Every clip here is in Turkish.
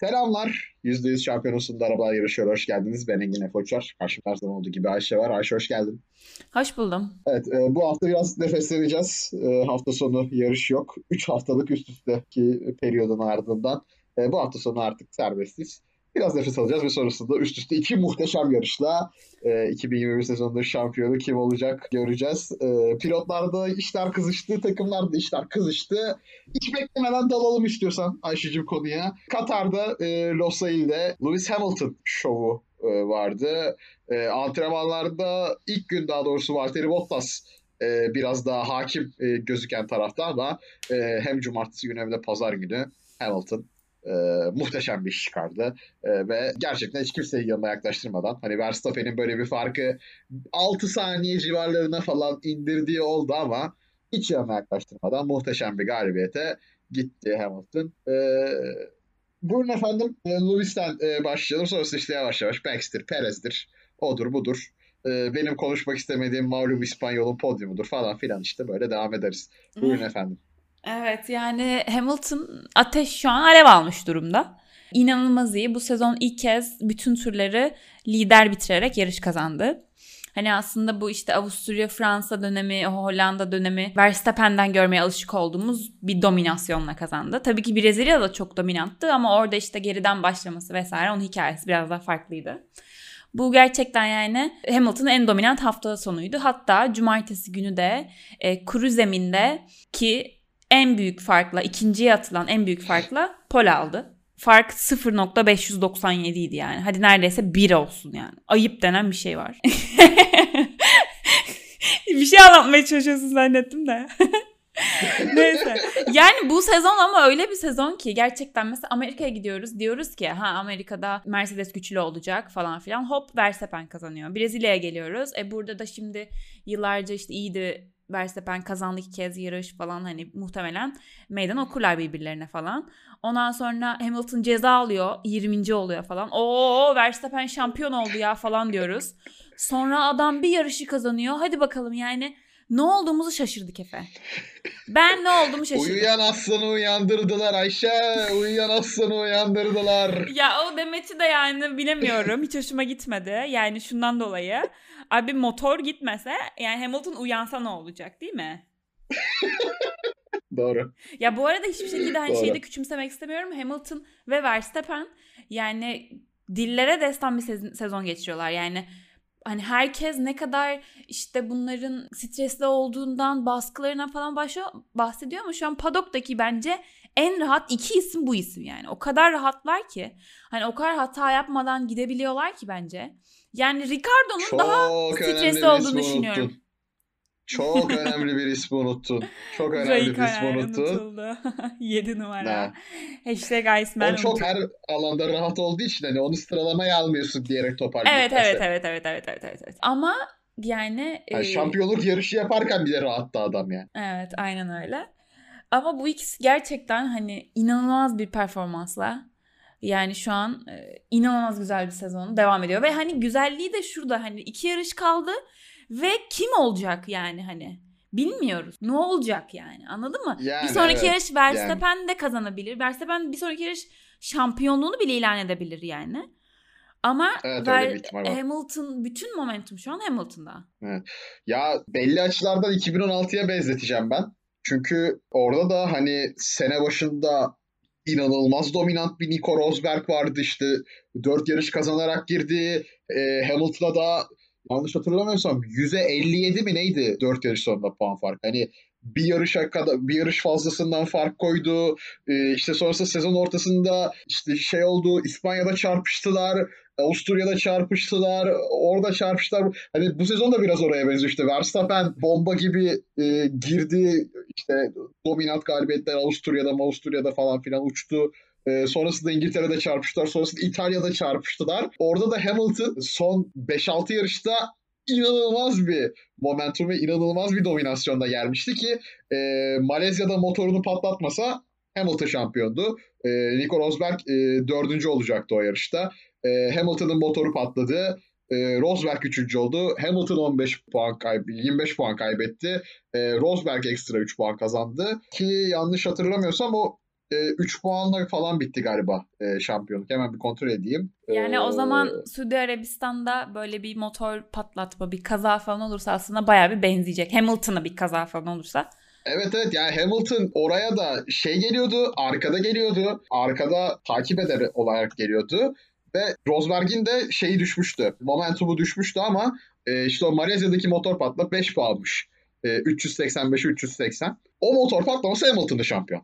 Selamlar. %100 şampiyonasında arabalar yarışıyor. Hoş geldiniz. Ben Engin Efoçar. Karşımda her zaman olduğu gibi Ayşe var. Ayşe hoş geldin. Hoş buldum. Evet e, bu hafta biraz nefesleneceğiz. E, hafta sonu yarış yok. 3 haftalık üst üsteki periyodun ardından e, bu hafta sonu artık serbestiz. Biraz nefes alacağız ve sonrasında üst üste iki muhteşem yarışla e, 2021 sezonunda şampiyonu kim olacak göreceğiz. E, pilotlarda işler kızıştı, takımlarda işler kızıştı. Hiç beklemeden dalalım istiyorsan Ayşe'cim konuya. Katar'da e, Losail'de Lewis Hamilton şovu e, vardı. E, antrenmanlarda ilk gün daha doğrusu Valtteri Bottas e, biraz daha hakim e, gözüken tarafta ama e, hem cumartesi günü hem de pazar günü Hamilton e, muhteşem bir iş çıkardı. E, ve gerçekten hiç kimseyi yanına yaklaştırmadan hani Verstappen'in böyle bir farkı 6 saniye civarlarına falan indirdiği oldu ama hiç yanına yaklaştırmadan muhteşem bir galibiyete gitti Hamilton. E, buyurun efendim e, Lewis'ten e, başlayalım. Sonrasında işte yavaş yavaş Baxter, Perez'dir, odur budur. E, benim konuşmak istemediğim malum İspanyol'un podyumudur falan filan işte böyle devam ederiz. Buyurun efendim. Evet yani Hamilton ateş şu an alev almış durumda. İnanılmaz iyi. Bu sezon ilk kez bütün turları lider bitirerek yarış kazandı. Hani aslında bu işte Avusturya, Fransa dönemi, Hollanda dönemi Verstappen'den görmeye alışık olduğumuz bir dominasyonla kazandı. Tabii ki Brezilya da çok dominanttı ama orada işte geriden başlaması vesaire onun hikayesi biraz daha farklıydı. Bu gerçekten yani Hamilton'ın en dominant hafta sonuydu. Hatta cumartesi günü de e, kuru zeminde ki en büyük farkla ikinciye atılan en büyük farkla pol aldı. Fark 0.597 idi yani. Hadi neredeyse 1 olsun yani. Ayıp denen bir şey var. bir şey anlatmaya çalışıyorsun zannettim de. Neyse. Yani bu sezon ama öyle bir sezon ki gerçekten mesela Amerika'ya gidiyoruz. Diyoruz ki ha Amerika'da Mercedes güçlü olacak falan filan. Hop Verstappen kazanıyor. Brezilya'ya geliyoruz. E burada da şimdi yıllarca işte iyiydi Verstappen kazandı iki kez yarış falan hani muhtemelen meydan okurlar birbirlerine falan. Ondan sonra Hamilton ceza alıyor 20. oluyor falan. Oo Verstappen şampiyon oldu ya falan diyoruz. Sonra adam bir yarışı kazanıyor. Hadi bakalım yani ne olduğumuzu şaşırdık Efe. Ben ne olduğumu şaşırdım. Uyuyan aslanı uyandırdılar Ayşe. Uyuyan aslanı uyandırdılar. ya o demeti de yani bilemiyorum. Hiç hoşuma gitmedi. Yani şundan dolayı. Abi motor gitmese yani Hamilton uyansa ne olacak değil mi? Doğru. Ya bu arada hiçbir şekilde hani şeyde küçümsemek istemiyorum. Hamilton ve Verstappen yani dillere destan bir sezon geçiriyorlar. Yani hani herkes ne kadar işte bunların stresli olduğundan baskılarına falan başlıyor, bahsediyor ama şu an Paddock'taki bence en rahat iki isim bu isim yani. O kadar rahatlar ki hani o kadar hata yapmadan gidebiliyorlar ki bence. Yani Ricardo'nun daha stresli olduğunu düşünüyorum. Çok önemli bir ismi unuttun. Çok önemli bir ismi unuttun. unutuldu. 7 numara. Ne? Hashtag Iceman O çok her alanda rahat olduğu için hani onu sıralamaya almıyorsun diyerek toparlıyor. Evet evet, evet evet evet evet evet evet. Ama yani... yani e... Şampiyonluk yarışı yaparken bile rahattı adam yani. Evet aynen öyle. Ama bu ikisi gerçekten hani inanılmaz bir performansla yani şu an e, inanılmaz güzel bir sezon devam ediyor ve hani güzelliği de şurada hani iki yarış kaldı ve kim olacak yani hani bilmiyoruz. Ne olacak yani anladın mı? Yani, bir sonraki evet, yarış Verstappen yani. de kazanabilir. Verstappen bir sonraki yarış şampiyonluğunu bile ilan edebilir yani. Ama evet, Ver, Hamilton bütün momentum şu an Hamilton'da. Evet. Ya belli açılardan 2016'ya benzeteceğim ben. Çünkü orada da hani sene başında inanılmaz dominant bir Nico Rosberg vardı işte. Dört yarış kazanarak girdi. E, Hamilton'a da yanlış hatırlamıyorsam %57 mi neydi dört yarış sonunda puan fark. Hani bir yarışa kadar bir yarış fazlasından fark koydu. Ee, işte sonrasında sezon ortasında işte şey oldu İspanya'da çarpıştılar. Avusturya'da çarpıştılar. Orada çarpıştılar. Hani bu sezon da biraz oraya benziyor işte. Verstappen bomba gibi e, girdi. işte dominant galibiyetler Avusturya'da Avusturya'da falan filan uçtu. E, sonrasında İngiltere'de çarpıştılar. Sonrasında İtalya'da çarpıştılar. Orada da Hamilton son 5-6 yarışta inanılmaz bir momentum ve inanılmaz bir dominasyonda gelmişti ki e, Malezya'da motorunu patlatmasa Hamilton şampiyondu. E, Nico Rosberg e, dördüncü olacaktı o yarışta. E, Hamilton'ın motoru patladı. E, Rosberg üçüncü oldu. Hamilton 15 puan kaybetti, 25 puan kaybetti. E, Rosberg ekstra 3 puan kazandı. Ki yanlış hatırlamıyorsam o 3 puanla falan bitti galiba e, şampiyonluk. Hemen bir kontrol edeyim. Yani Ee, o zaman Suudi Arabistan'da böyle bir motor patlatma, bir kaza falan olursa aslında bayağı bir benzeyecek. Hamilton'a bir kaza falan olursa. Evet evet yani Hamilton oraya da şey geliyordu, arkada geliyordu. Arkada takip eder olarak geliyordu. Ve Rosberg'in de şeyi düşmüştü. Momentumu düşmüştü ama e, işte o Malezya'daki motor patlak 5 puanmış. E, 385-380. O motor patlaması Hamilton'dı şampiyon.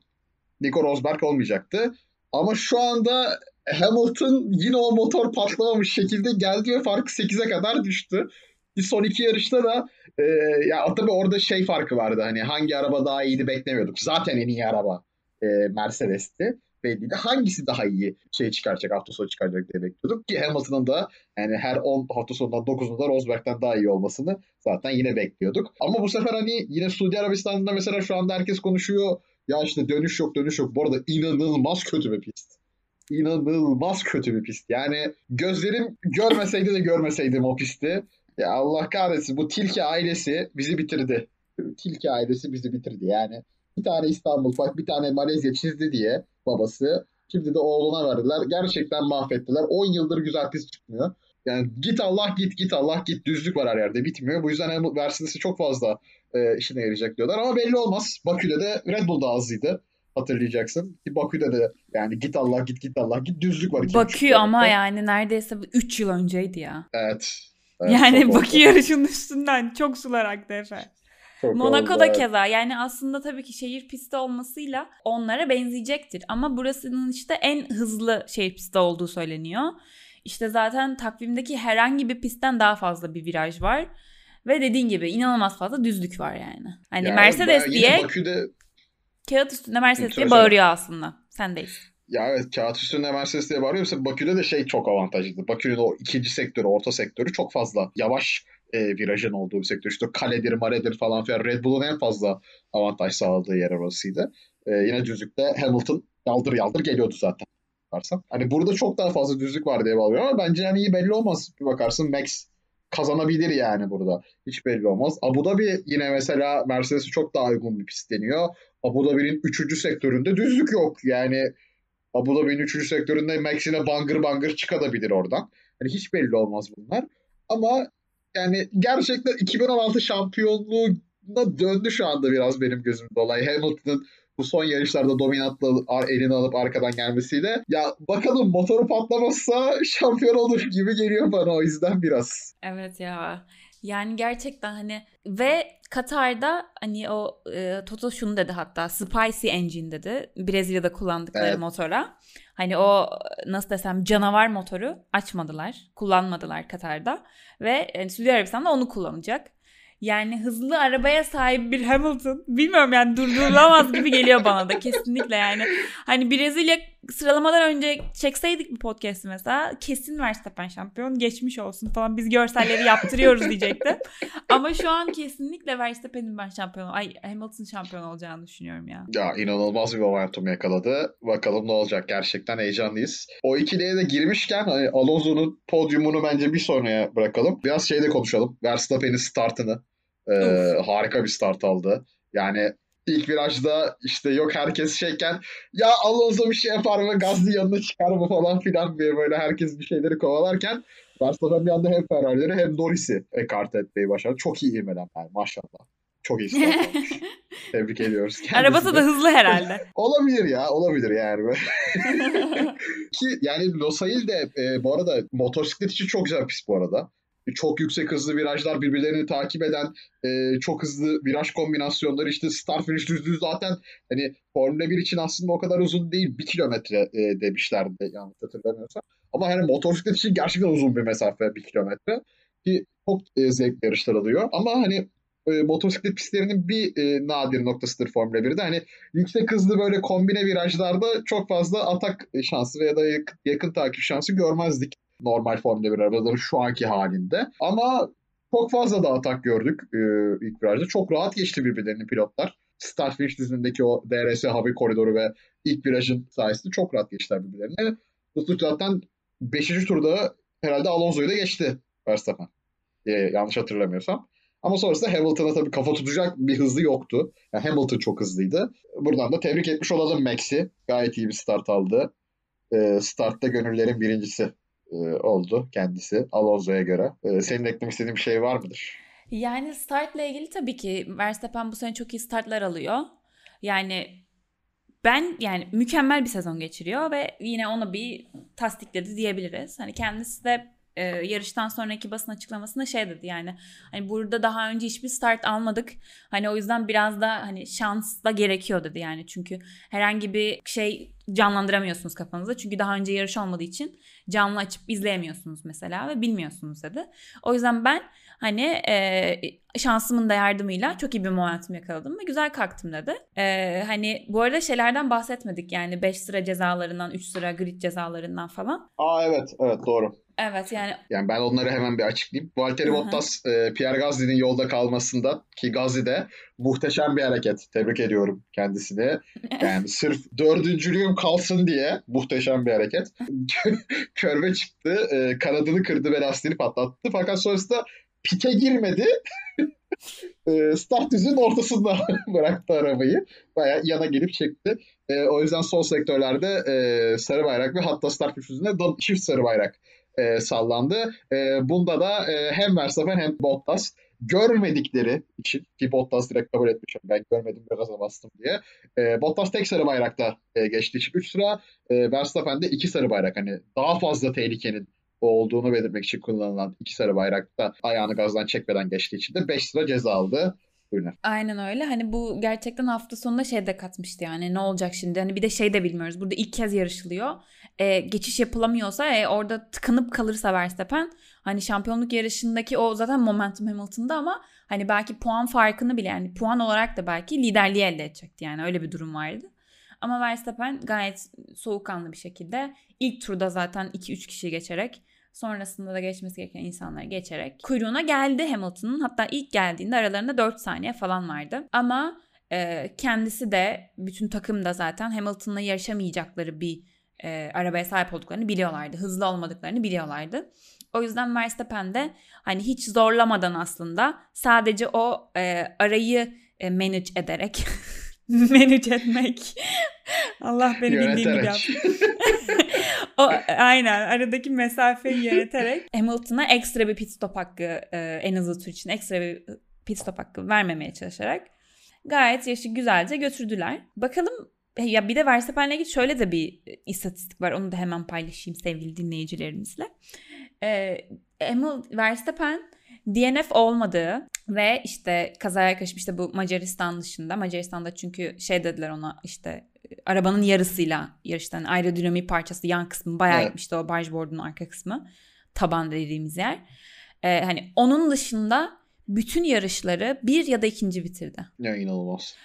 Nico Rosberg olmayacaktı. Ama şu anda Hamilton yine o motor patlamamış şekilde geldi ve farkı 8'e kadar düştü. Bir son iki yarışta da e, ya tabii orada şey farkı vardı hani hangi araba daha iyiydi beklemiyorduk. Zaten en iyi araba e, Mercedes'ti belliydi. Hangisi daha iyi şey çıkaracak hafta sonu çıkaracak diye bekliyorduk ki Hamilton'ın da yani her 10 hafta sonundan 9'unda Rosberg'den daha iyi olmasını zaten yine bekliyorduk. Ama bu sefer hani yine Suudi Arabistan'da mesela şu anda herkes konuşuyor. Ya işte dönüş yok dönüş yok. Bu arada inanılmaz kötü bir pist. İnanılmaz kötü bir pist. Yani gözlerim görmeseydi de görmeseydim o pisti. Ya Allah kahretsin bu Tilki ailesi bizi bitirdi. Tilki ailesi bizi bitirdi yani. Bir tane İstanbul Park, bir tane Malezya çizdi diye babası. Şimdi de oğluna verdiler. Gerçekten mahvettiler. 10 yıldır güzel pist çıkmıyor. Yani git Allah git git Allah git düzlük var her yerde bitmiyor. Bu yüzden Hamilton Mercedes'i çok fazla e, işine yarayacak diyorlar ama belli olmaz. Bakü'de de Red Bull da azıydı hatırlayacaksın. Bakü'de de yani git Allah git git Allah git düzlük var. Bakü ama yani neredeyse 3 yıl önceydi ya. Evet. Evet, yani Bakü oldu. yarışının üstünden çok sular aktı Efe. Çok Monaco'da oldu, keza yani aslında tabii ki şehir pisti olmasıyla onlara benzeyecektir. Ama burasının işte en hızlı şehir pisti olduğu söyleniyor. İşte zaten takvimdeki herhangi bir pistten daha fazla bir viraj var. Ve dediğin gibi inanılmaz fazla düzlük var yani. Hani Yani Mercedes diye Bakü'de kağıt üstünde Mercedes diye bağırıyor aslında. Sendeyiz. ya evet kağıt üstünde Mercedes diye bağırıyor. Mesela Bakü'de de şey çok avantajlıydı. Bakü'nün o ikinci sektörü, orta sektörü çok fazla yavaş e, virajın olduğu bir sektör. İşte kaledir, maredir falan filan. Red Bull'un en fazla avantaj sağladığı yer orasıydı. E, yine düzlükte Hamilton yaldır yaldır geliyordu zaten. Bakarsan. Hani burada çok daha fazla düzlük var diye bağlıyor ama bence yani iyi belli olmaz. Bir bakarsın Max kazanabilir yani burada. Hiç belli olmaz. Abu Dhabi yine mesela Mercedes'e çok daha uygun bir pist deniyor. Abu Dhabi'nin 3. sektöründe düzlük yok. Yani Abu Dhabi'nin 3. sektöründe Max'ine bangır bangır çıkabilir oradan. Hani hiç belli olmaz bunlar. Ama yani gerçekten 2016 şampiyonluğuna döndü şu anda biraz benim gözümde olay. Hamilton'ın bu son yarışlarda dominantla elini alıp arkadan gelmesiyle. Ya bakalım motoru patlamazsa şampiyon olur gibi geliyor bana o yüzden biraz. Evet ya. Yani gerçekten hani ve Katar'da hani o e, Toto şunu dedi hatta Spicy Engine dedi. Brezilya'da kullandıkları Evet. motora. Hani o nasıl desem canavar motoru açmadılar. Kullanmadılar Katar'da. Ve yani Suudi Arabistan'da onu kullanacak. Yani hızlı arabaya sahip bir Hamilton bilmiyorum yani durdurulamaz gibi geliyor bana da kesinlikle yani. Hani Brezilya sıralamadan önce çekseydik bir podcast'i mesela kesin Verstappen şampiyon geçmiş olsun falan biz görselleri yaptırıyoruz diyecektim. Ama şu an kesinlikle Verstappen'in ben şampiyon ay Hamilton şampiyon olacağını düşünüyorum ya. Ya inanılmaz bir momentum yakaladı. Bakalım ne olacak gerçekten heyecanlıyız. O ikiliye de girmişken hani Alonso'nun podyumunu bence bir sonraya bırakalım. Biraz şeyde konuşalım. Verstappen'in startını. Ee, harika bir start aldı. Yani ilk virajda işte yok herkes şeyken ya Alonso bir şey yapar mı gazlı yanına çıkar mı falan filan diye böyle herkes bir şeyleri kovalarken Verstappen bir anda hem Ferrari'leri hem Norris'i ekarte etmeyi başardı. Çok iyi ivmelen yani maşallah. Çok iyi olmuş. Tebrik ediyoruz. kendisini. Arabası da hızlı herhalde. Olabilir ya olabilir yani. Ki yani Losail de e, bu arada motosiklet için çok güzel pist bu arada. Çok yüksek hızlı virajlar birbirlerini takip eden e, çok hızlı viraj kombinasyonları işte start finish düzlüğü zaten hani Formula 1 için aslında o kadar uzun değil. Bir kilometre e, demişlerdi yanlış hatırlamıyorsam. Ama hani motosiklet için gerçekten uzun bir mesafe bir kilometre. Ki çok e, zevkli yarışlar alıyor. Ama hani e, motosiklet pistlerinin bir e, nadir noktasıdır Formula 1'de. Hani yüksek hızlı böyle kombine virajlarda çok fazla atak şansı veya da yakın, yakın takip şansı görmezdik normal Formula 1 arabaların şu anki halinde. Ama çok fazla da atak gördük e, ilk virajda. Çok rahat geçti birbirlerini pilotlar. Start finish düzlüğündeki o DRS hava koridoru ve ilk virajın sayesinde çok rahat geçtiler birbirlerini. Rosberg zaten 5. turda herhalde Alonso'yu da geçti Verstappen. E, yanlış hatırlamıyorsam. Ama sonrasında Hamilton'a tabii kafa tutacak bir hızlı yoktu. Yani Hamilton çok hızlıydı. Buradan da tebrik etmiş olalım Max'i. Gayet iyi bir start aldı. Ee, startta gönüllerin birincisi e, oldu kendisi Alonso'ya göre. Ee, senin eklemek istediğin bir şey var mıdır? Yani startla ilgili tabii ki Verstappen bu sene çok iyi startlar alıyor. Yani ben yani mükemmel bir sezon geçiriyor ve yine ona bir tasdikledi diyebiliriz. Hani kendisi de e, yarıştan sonraki basın açıklamasında şey dedi yani hani burada daha önce hiçbir start almadık. Hani o yüzden biraz da hani şans da gerekiyor dedi yani. Çünkü herhangi bir şey canlandıramıyorsunuz kafanızda. Çünkü daha önce yarış olmadığı için canlı açıp izleyemiyorsunuz mesela ve bilmiyorsunuz dedi. O yüzden ben hani e, şansımın da yardımıyla çok iyi bir momentum yakaladım ve güzel kalktım dedi. E, hani bu arada şeylerden bahsetmedik yani 5 sıra cezalarından 3 sıra grid cezalarından falan. Aa evet evet doğru. Evet yani. Yani ben onları hemen bir açıklayayım. Valtteri Bottas e, Pierre Gasly'nin yolda kalmasında ki Gasly de muhteşem bir hareket. Tebrik ediyorum kendisini. Yani sırf dördüncülüğüm kalsın diye muhteşem bir hareket. Körve çıktı. E, kanadını kırdı ve lastiğini patlattı. Fakat sonrasında pite girmedi. e, start düzünün ortasında bıraktı arabayı. Baya yana gelip çekti. E, o yüzden sol sektörlerde e, sarı bayrak ve hatta start düzünde çift sarı bayrak e, sallandı. E, bunda da e, hem Verstappen hem Bottas görmedikleri için ki Bottas direkt kabul etmiş. Ben görmedim biraz bastım diye. E, Bottas tek sarı bayrakta e, geçtiği için 3 sıra. E, Verstappen de 2 sarı bayrak. Hani daha fazla tehlikenin olduğunu belirtmek için kullanılan iki sarı bayrakta ayağını gazdan çekmeden geçtiği için de 5 sıra ceza aldı. Buyurun. Aynen öyle. Hani bu gerçekten hafta sonunda şey de katmıştı yani ne olacak şimdi? Hani bir de şey de bilmiyoruz. Burada ilk kez yarışılıyor. E, geçiş yapılamıyorsa e, orada tıkanıp kalırsa Verstappen hani şampiyonluk yarışındaki o zaten momentum Hamilton'da ama hani belki puan farkını bile yani puan olarak da belki liderliği elde edecekti yani öyle bir durum vardı. Ama Verstappen gayet soğukkanlı bir şekilde ilk turda zaten 2-3 kişi geçerek sonrasında da geçmesi gereken insanları geçerek kuyruğuna geldi Hamilton'ın. Hatta ilk geldiğinde aralarında 4 saniye falan vardı. Ama e, kendisi de bütün takım da zaten Hamilton'la yarışamayacakları bir e, arabaya sahip olduklarını biliyorlardı. Hızlı olmadıklarını biliyorlardı. O yüzden Verstappen de hani hiç zorlamadan aslında sadece o e, arayı e, manage ederek manage etmek. Allah beni bildiğin gibi yaptı. o aynen aradaki mesafeyi yöneterek Hamilton'a ekstra bir pit stop hakkı e, en hızlı tur için ekstra bir pit stop hakkı vermemeye çalışarak gayet yaşı güzelce götürdüler. Bakalım ya bir de Verstappen'le ilgili şöyle de bir istatistik var. Onu da hemen paylaşayım sevgili dinleyicilerimizle. Ee, Emil Verstappen DNF olmadığı ve işte kazaya karışıp işte bu Macaristan dışında Macaristan'da çünkü şey dediler ona işte arabanın yarısıyla yarıştan aerodinamik parçası yan kısmı bayağı evet. gitmişti o bargeboard'un arka kısmı taban dediğimiz yer. Ee, hani onun dışında bütün yarışları bir ya da ikinci bitirdi. Ya inanılmaz.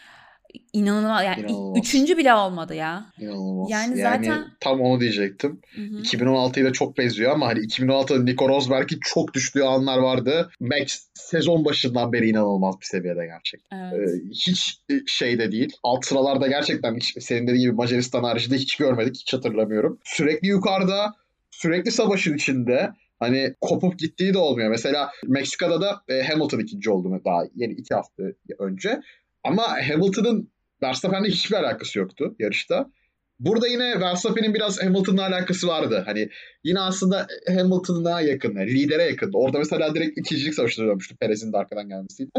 İnanılmaz yani İnanılmaz. üçüncü bile olmadı ya. İnanılmaz. Yani, yani zaten tam onu diyecektim. Hı hı. 2016 ile çok benziyor ama hani 2016'da Nico Rosberg'in çok düştüğü anlar vardı. Max sezon başından beri inanılmaz bir seviyede gerçekten. Evet. Ee, hiç şeyde değil. Alt sıralarda gerçekten hiç senin dediğin gibi Macaristan haricinde hiç görmedik. Hiç hatırlamıyorum. Sürekli yukarıda, sürekli savaşın içinde. Hani kopup gittiği de olmuyor. Mesela Meksika'da da e, Hamilton ikinci oldu daha yeni iki hafta önce. Ama Hamilton'ın Verstappen'le hiçbir alakası yoktu yarışta. Burada yine Verstappen'in biraz Hamilton'la alakası vardı. Hani yine aslında Hamilton'a yakın, yani lidere yakın. Orada mesela direkt ikincilik savaşına dönmüştü Perez'in de arkadan gelmesiyle.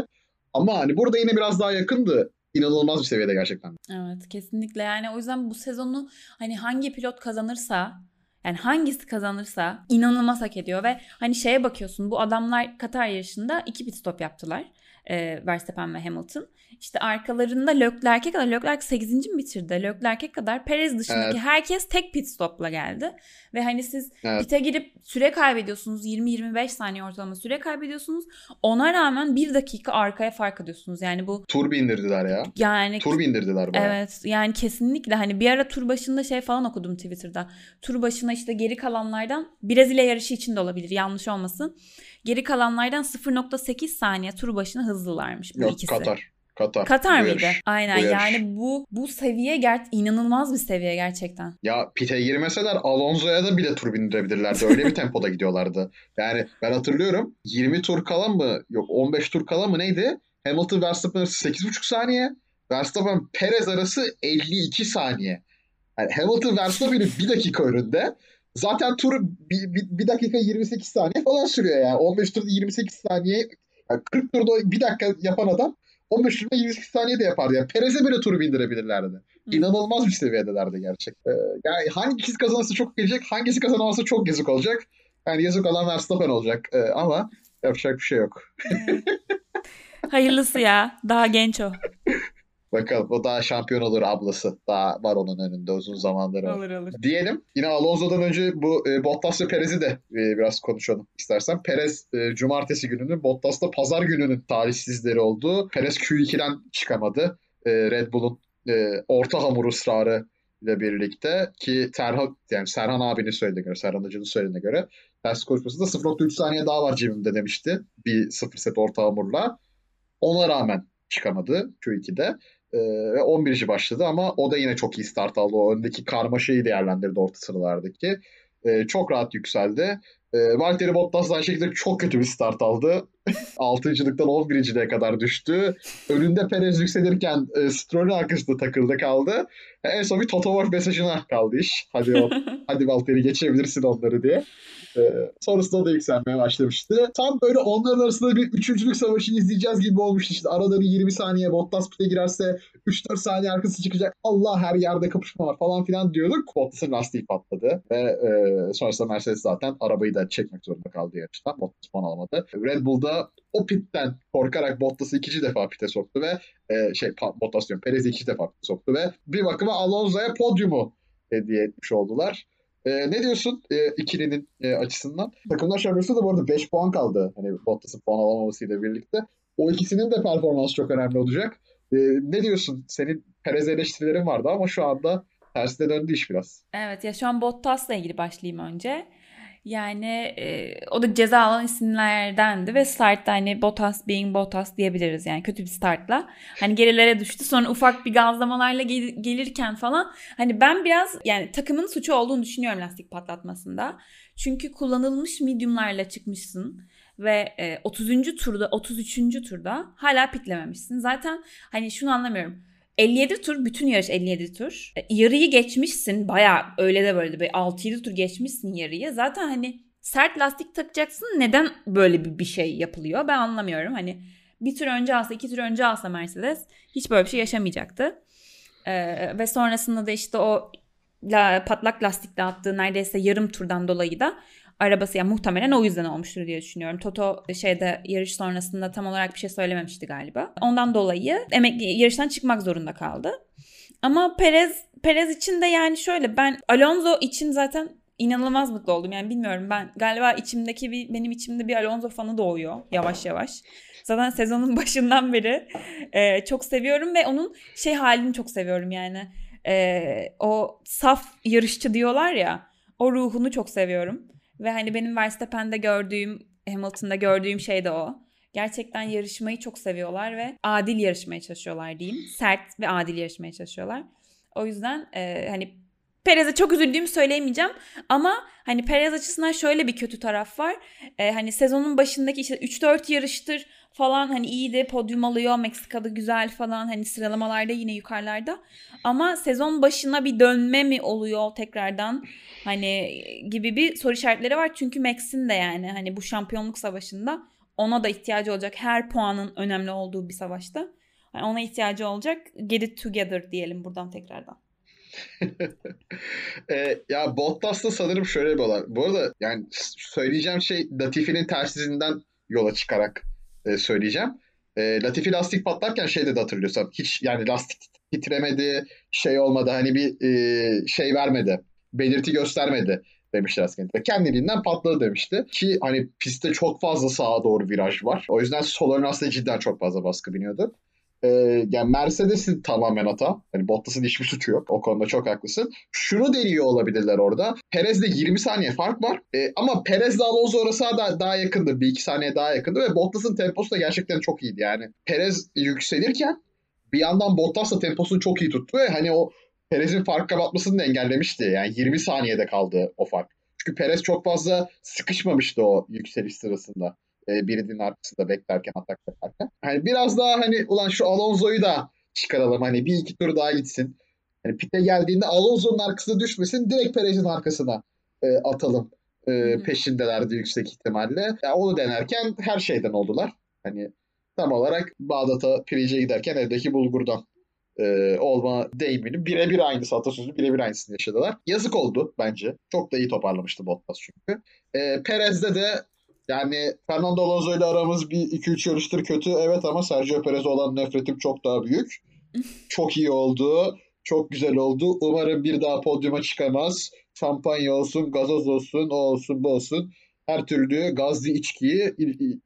Ama hani burada yine biraz daha yakındı. İnanılmaz bir seviyede gerçekten. Evet kesinlikle yani o yüzden bu sezonu hani hangi pilot kazanırsa yani hangisi kazanırsa inanılmaz hak ediyor ve hani şeye bakıyorsun bu adamlar Katar yarışında iki pit stop yaptılar e, Verstappen ve Hamilton. İşte arkalarında Leclerc'e kadar Leclerc 8. mi bitirdi? Leclerc'e kadar Perez dışındaki evet. herkes tek pit stopla geldi. Ve hani siz evet. pite girip süre kaybediyorsunuz. 20-25 saniye ortalama süre kaybediyorsunuz. Ona rağmen bir dakika arkaya fark ediyorsunuz. Yani bu... Tur bindirdiler ya. Yani... Tur bindirdiler bayağı. Evet yani kesinlikle hani bir ara tur başında şey falan okudum Twitter'da. Tur başına işte geri kalanlardan Brezilya yarışı için de olabilir yanlış olmasın. Geri kalanlardan 0.8 saniye tur başına hızlılarmış bu Yok, ikisi. Katar. Katar. Katar mıydı? yarış. Aynen Bu yarış. yani bu bu seviye ger inanılmaz bir seviye gerçekten. Ya pite girmeseler Alonso'ya da bile tur bindirebilirlerdi. Öyle bir tempoda gidiyorlardı. Yani ben hatırlıyorum 20 tur kala mı yok 15 tur kala mı neydi? Hamilton Verstappen arası 8,5 saniye. Verstappen Perez arası 52 saniye. Yani Hamilton Verstappen'in bir dakika önünde. Zaten tur bir, bir, bir dakika 28 saniye falan sürüyor yani. 15 turda 28 saniye yani 40 turda bir dakika yapan adam 15 turda 28 saniye de yapardı. Yani Perez'e bile turu bindirebilirlerdi. İnanılmaz bir seviyedelerdi gerçekten. Ee, yani hangisi kazanırsa çok gelecek, hangisi kazanamazsa çok yazık olacak. Yani yazık olan Verstappen olacak. Ee, ama yapacak bir şey yok. Hayırlısı ya. Daha genç o. Bakalım o daha şampiyon olur ablası. Daha var onun önünde uzun zamandır. var. Olur olur. Diyelim yine Alonso'dan önce bu e, Bottas ve Perez'i de e, biraz konuşalım istersen. Perez e, cumartesi gününün, Bottas da pazar gününün talihsizleri oldu. Perez Q2'den çıkamadı. E, Red Bull'un e, orta hamur ısrarı ile birlikte ki Serhan yani Serhan abinin söylediğine göre, Serhan Hoca'nın söylediğine göre ters konuşmasında 0.3 saniye daha var cebimde demişti. Bir 0 set orta hamurla. Ona rağmen çıkamadı Q2'de. Ee, ve 11. başladı ama o da yine çok iyi start aldı. O öndeki karmaşayı değerlendirdi orta sıralardaki. Ee, çok rahat yükseldi. Ee, Valtteri Bottas aynı şekilde çok kötü bir start aldı. 6.lıktan 11.liğe kadar düştü. Önünde Perez yükselirken e, Stroll'ün arkasında takıldı kaldı. E, en son bir Toto Wolff mesajına kaldı iş. Hadi o, hadi Valtteri geçebilirsin onları diye. E, sonrasında da yükselmeye başlamıştı. Tam böyle onların arasında bir üçüncülük savaşı izleyeceğiz gibi olmuştu. İşte arada bir 20 saniye Bottas pite girerse 3-4 saniye arkası çıkacak. Allah her yerde kapışma var falan filan diyorduk. Bottas'ın lastiği patladı. Ve e, sonrasında Mercedes zaten arabayı da çekmek zorunda kaldı yarıştan. Bottas puan alamadı. Red Bull'da o pitten korkarak Bottas'ı ikinci defa pite soktu ve e, şey Bottas diyorum Perez'i ikinci defa pite soktu ve bir bakıma Alonso'ya podyumu hediye etmiş oldular. E, ne diyorsun e, ikilinin e, açısından? Takımlar şampiyonası da bu arada 5 puan kaldı. Hani Bottas'ın puan alamamasıyla birlikte. O ikisinin de performansı çok önemli olacak. E, ne diyorsun? Senin Perez eleştirilerin vardı ama şu anda tersine döndü iş biraz. Evet ya şu an Bottas'la ilgili başlayayım önce. Yani e, o da ceza alan isimlerdendi ve startta hani Bottas being Bottas diyebiliriz yani kötü bir startla. Hani gerilere düştü sonra ufak bir gazlamalarla gel- gelirken falan hani ben biraz yani takımın suçu olduğunu düşünüyorum lastik patlatmasında. Çünkü kullanılmış mediumlarla çıkmışsın ve e, 30. turda 33. turda hala pitlememişsin. Zaten hani şunu anlamıyorum. 57 tur bütün yarış 57 tur. E, yarıyı geçmişsin baya öyle de böyle de 6-7 tur geçmişsin yarıyı. Zaten hani sert lastik takacaksın neden böyle bir, bir şey yapılıyor ben anlamıyorum. Hani bir tur önce alsa iki tur önce alsa Mercedes hiç böyle bir şey yaşamayacaktı. Ee, ve sonrasında da işte o la, patlak lastikle attığı neredeyse yarım turdan dolayı da arabası yani muhtemelen o yüzden olmuştur diye düşünüyorum. Toto şeyde yarış sonrasında tam olarak bir şey söylememişti galiba. Ondan dolayı emekli yarıştan çıkmak zorunda kaldı. Ama Perez Perez için de yani şöyle ben Alonso için zaten inanılmaz mutlu oldum. Yani bilmiyorum ben galiba içimdeki bir benim içimde bir Alonso fanı doğuyor yavaş yavaş. Zaten sezonun başından beri e, çok seviyorum ve onun şey halini çok seviyorum yani. E, o saf yarışçı diyorlar ya o ruhunu çok seviyorum. Ve hani benim Verstappen'de gördüğüm, Hamilton'da gördüğüm şey de o. Gerçekten yarışmayı çok seviyorlar ve adil yarışmaya çalışıyorlar diyeyim. Sert ve adil yarışmaya çalışıyorlar. O yüzden e, hani Perez'e çok üzüldüğümü söyleyemeyeceğim ama hani Perez açısından şöyle bir kötü taraf var. E, hani sezonun başındaki işte 3-4 yarıştır falan hani iyiydi podyum alıyor Meksika'da güzel falan hani sıralamalarda yine yukarılarda. Ama sezon başına bir dönme mi oluyor tekrardan hani gibi bir soru işaretleri var. Çünkü Max'in de yani hani bu şampiyonluk savaşında ona da ihtiyacı olacak. Her puanın önemli olduğu bir savaşta. Yani ona ihtiyacı olacak. Get it together diyelim buradan tekrardan. e, ya Bottas'ta sanırım şöyle bir olay. Bu arada yani söyleyeceğim şey Latifi'nin tersizinden yola çıkarak e, söyleyeceğim. E, Latifi lastik patlarken şeyde de hatırlıyorsam hiç yani lastik titremedi, şey olmadı hani bir e, şey vermedi, belirti göstermedi demişti aslında. Kendiliğinden patladı demişti. Ki hani pistte çok fazla sağa doğru viraj var. O yüzden sol ön lastiğe cidden çok fazla baskı biniyordu. Ee, yani Mercedes'in tamamen hata. Hani Bottas'ın hiçbir suçu yok. O konuda çok haklısın. Şunu deniyor olabilirler orada. Perez'de 20 saniye fark var. Ee, ama Perez'le Alonso arası daha, daha yakındı. Bir iki saniye daha yakındı ve Bottas'ın temposu da gerçekten çok iyiydi. Yani Perez yükselirken bir yandan Bottas da temposunu çok iyi tuttu ve hani o Perez'in fark kapatmasını da engellemişti. Yani 20 saniyede kaldı o fark. Çünkü Perez çok fazla sıkışmamıştı o yükseliş sırasında. E, birinin arkasında beklerken, atak yaparken. Hani biraz daha hani ulan şu Alonso'yu da çıkaralım. Hani bir iki tur daha gitsin. Hani pite geldiğinde Alonso'nun arkasına düşmesin. Direkt Perez'in arkasına e, atalım. E, peşindelerdi yüksek ihtimalle. Yani onu denerken her şeyden oldular. Hani tam olarak Bağdat'a pirince giderken evdeki bulgurdan e, olma deyimini birebir aynısı atasözü birebir aynısını yaşadılar. Yazık oldu bence. Çok da iyi toparlamıştı Bottas çünkü. E, Perez'de de yani Fernando Alonso ile aramız bir 2-3 yarıştır kötü evet ama Sergio Perez'e olan nefretim çok daha büyük. çok iyi oldu. Çok güzel oldu. Umarım bir daha podyuma çıkamaz. Şampanya olsun, gazoz olsun, o olsun, bu olsun. Her türlü gazlı içkiyi,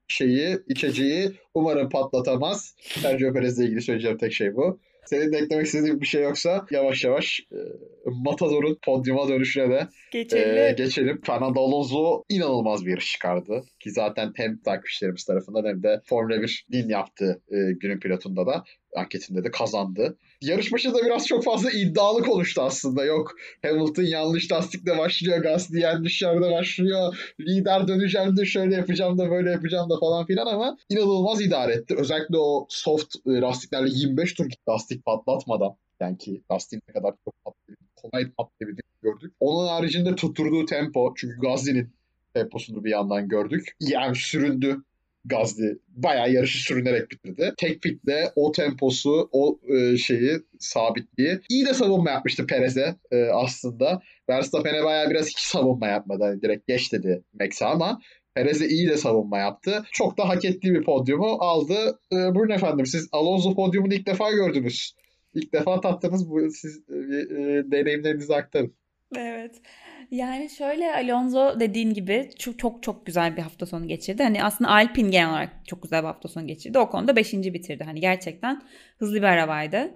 şeyi, içeceği umarım patlatamaz. Sergio Perez'le ilgili söyleyeceğim tek şey bu. Senin de eklemek istediğin bir şey yoksa yavaş yavaş e, Matador'un podyuma dönüşüne de geçelim. E, geçelim. Fernando Alonso inanılmaz bir yarış çıkardı. Ki zaten hem takipçilerimiz tarafından hem de Formula 1 din yaptığı e, günün pilotunda da anketinde de kazandı. Yarış başı da biraz çok fazla iddialı konuştu aslında. Yok Hamilton yanlış lastikle başlıyor. Gasly yanlış yerde başlıyor. Lider döneceğim de şöyle yapacağım da böyle yapacağım da falan filan ama inanılmaz idare etti. Özellikle o soft e, lastiklerle 25 tur lastik patlatmadan yani ki lastiğin ne kadar çok patlayabildiğini, kolay patlayabildiğini gördük. Onun haricinde tutturduğu tempo çünkü Gasly'nin temposunu bir yandan gördük. Yani süründü Gazli bayağı yarışı sürünerek bitirdi. Tek pitle o temposu, o e, şeyi, sabitliği. iyi de savunma yapmıştı Perez'e e, aslında. Verstappen'e bayağı biraz hiç savunma yapmadı. Hani direkt geç dedi Max'e ama Perez'e iyi de savunma yaptı. Çok da hak ettiği bir podyumu aldı. E, buyurun efendim siz Alonso podyumunu ilk defa gördünüz. İlk defa tattınız. Bu, siz e, e, deneyimlerinizi aktarın. Evet. Yani şöyle Alonso dediğin gibi çok çok çok güzel bir hafta sonu geçirdi. Hani aslında Alpine genel olarak çok güzel bir hafta sonu geçirdi. O konuda 5. bitirdi. Hani gerçekten hızlı bir arabaydı.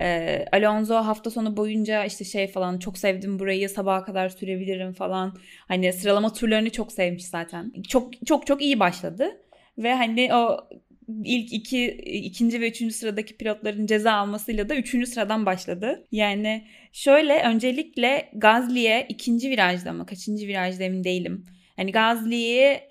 Ee, Alonso hafta sonu boyunca işte şey falan çok sevdim burayı sabaha kadar sürebilirim falan. Hani sıralama turlarını çok sevmiş zaten. Çok çok çok iyi başladı. Ve hani o ilk iki, ikinci ve üçüncü sıradaki pilotların ceza almasıyla da üçüncü sıradan başladı. Yani şöyle öncelikle Gazli'ye ikinci virajda mı kaçıncı virajda emin değilim. Hani Gazli'ye